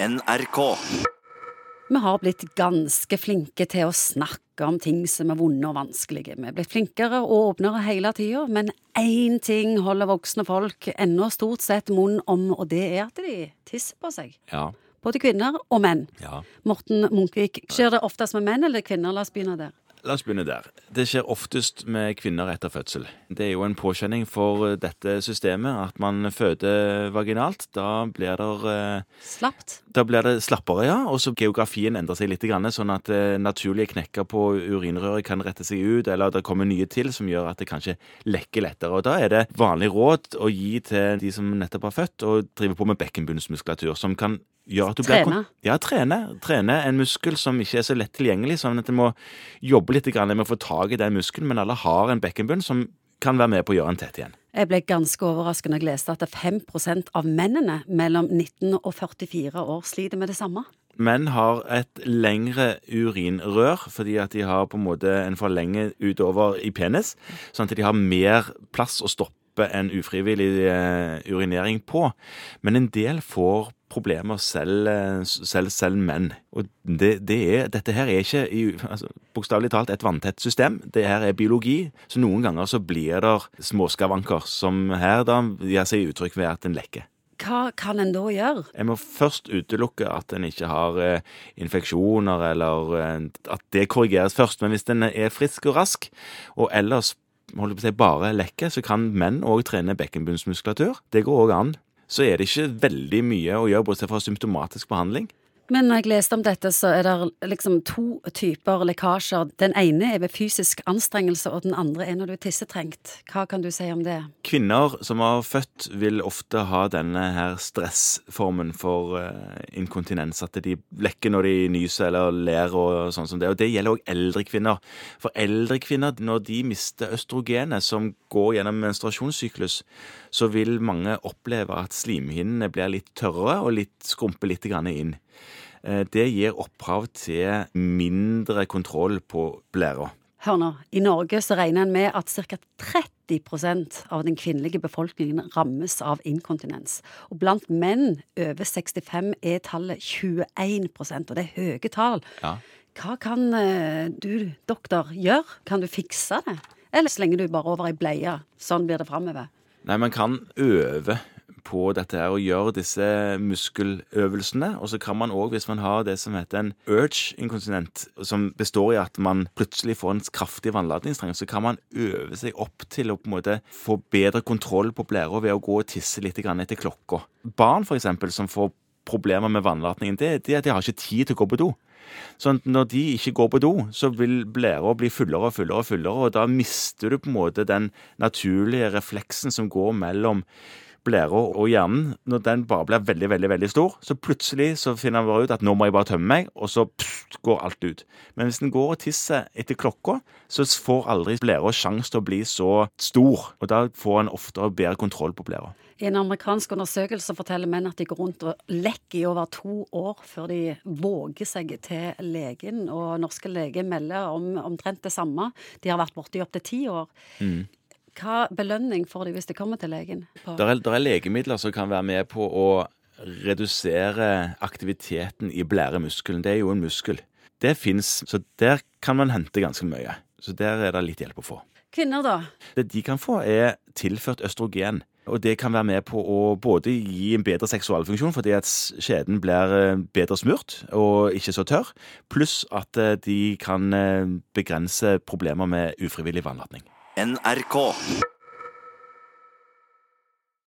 NRK. Vi har blitt ganske flinke til å snakke om ting som er vonde og vanskelige. Vi er blitt flinkere og åpnere hele tida, men én ting holder voksne folk ennå stort sett munn om, og det er at de tisser på seg. Ja. Både kvinner og menn. ja. Morten Munkvik, skjer det oftest med menn eller kvinner? La oss begynne der. La oss begynne der. Det skjer oftest med kvinner etter fødsel. Det er jo en påkjenning for dette systemet at man føder vaginalt. Da blir det, eh, Slapt. da blir det slappere, ja. Og så geografien endrer seg litt, sånn at eh, naturlige knekker på urinrøret kan rette seg ut, eller det kommer nye til som gjør at det kanskje lekker lettere. Og da er det vanlig råd å gi til de som nettopp har født, og driver på med bekkenbunnsmuskulatur, som kan gjøre at du blir Trene. Ja, trene. Trene en muskel som ikke er så lett tilgjengelig, sånn at du må jobbe litt grann med å få tak i den muskelen, men alle har en bekkenbunn som kan være med på å gjøre den tett igjen. Jeg ble ganske overrasket når jeg leste at 5% av mennene mellom 19 og 44 år sliter med det samme. Menn har et lengre urinrør fordi at de har på en måte en forlenge utover i penis, sånn at de har mer plass å stoppe en ufrivillig eh, urinering på. Men en del får problemer selv, eh, selv, selv menn. Og det, det er, dette her er ikke altså, bokstavelig talt et vanntett system. Det her er biologi. Så noen ganger så blir det småskavanker, som her da gir seg uttrykk ved at en lekker. Hva kan en da gjøre? Jeg må først utelukke at en ikke har eh, infeksjoner, eller eh, at det korrigeres først. Men hvis en er frisk og rask, og ellers holder på å si, bare lekker, så kan menn òg trene bekkenbunnsmuskulatur. Det går òg an. Så er det ikke veldig mye å gjøre, bortsett fra symptomatisk behandling. Men når jeg leste om dette, så er det liksom to typer lekkasjer. Den ene er ved fysisk anstrengelse, og den andre er når du er tissetrengt. Hva kan du si om det? Kvinner som har født, vil ofte ha denne her stressformen for eh, inkontinens. At de lekker når de nyser eller ler og sånn som det. Og det gjelder òg eldre kvinner. For eldre kvinner, når de mister østrogenet som går gjennom menstruasjonssyklus, så vil mange oppleve at slimhinnene blir litt tørre og litt skrumper litt inn. Eh, Det gir opphav til mindre kontroll på blæra. Hør nå, i Norge så regner en med at ca. 30% av den kvinnelige befolkningen rammes av inkontinens. Og blant menn over 65 er tallet 21% og det er høye tall. Ja. Hva kan eh, du, doktor, gjøre? Kan du fikse det? Eller slenger du bare over ei bleie? Sånn blir det framover. Nei, man kan øve på dette her og gjøre disse muskeløvelsene. Og så kan man òg, hvis man har det som heter en urge inkontinent, som består i at man plutselig får en kraftig vannladningstrang, så kan man øve seg opp til å på en måte få bedre kontroll på blæra ved å gå og tisse litt etter klokka. Barn, for eksempel, som får problemer med vannlatningen, det er at de har ikke tid til å gå på do. Sånn at når de ikke går på do, så vil blæra bli fullere og fullere, og fullere, og da mister du på en måte den naturlige refleksen som går mellom blæra og hjernen. Når den bare blir veldig, veldig veldig stor, så plutselig så finner han bare ut at nå må jeg bare tømme meg, og så pst, går alt ut. Men hvis den går og tisser etter klokka, så får aldri blæra sjanse til å bli så stor, og da får en oftere bedre kontroll på blæra. I en amerikansk undersøkelse forteller menn at de går rundt og lekker i over to år før de våger seg til legen, og norske leger melder om omtrent det samme. De har vært borte i opptil ti år. Hva belønning får de hvis de kommer til legen? Det er, er legemidler som kan være med på å redusere aktiviteten i blæremuskelen. Det er jo en muskel. Det fins, så der kan man hente ganske mye. Så der er det litt hjelp å få. Kvinner, da? Det de kan få, er tilført østrogen. Og det kan være med på å både gi en bedre seksualfunksjon, fordi at skjeden blir eh, bedre smurt og ikke så tørr, pluss at eh, de kan eh, begrense problemer med ufrivillig vannlatning. NRK.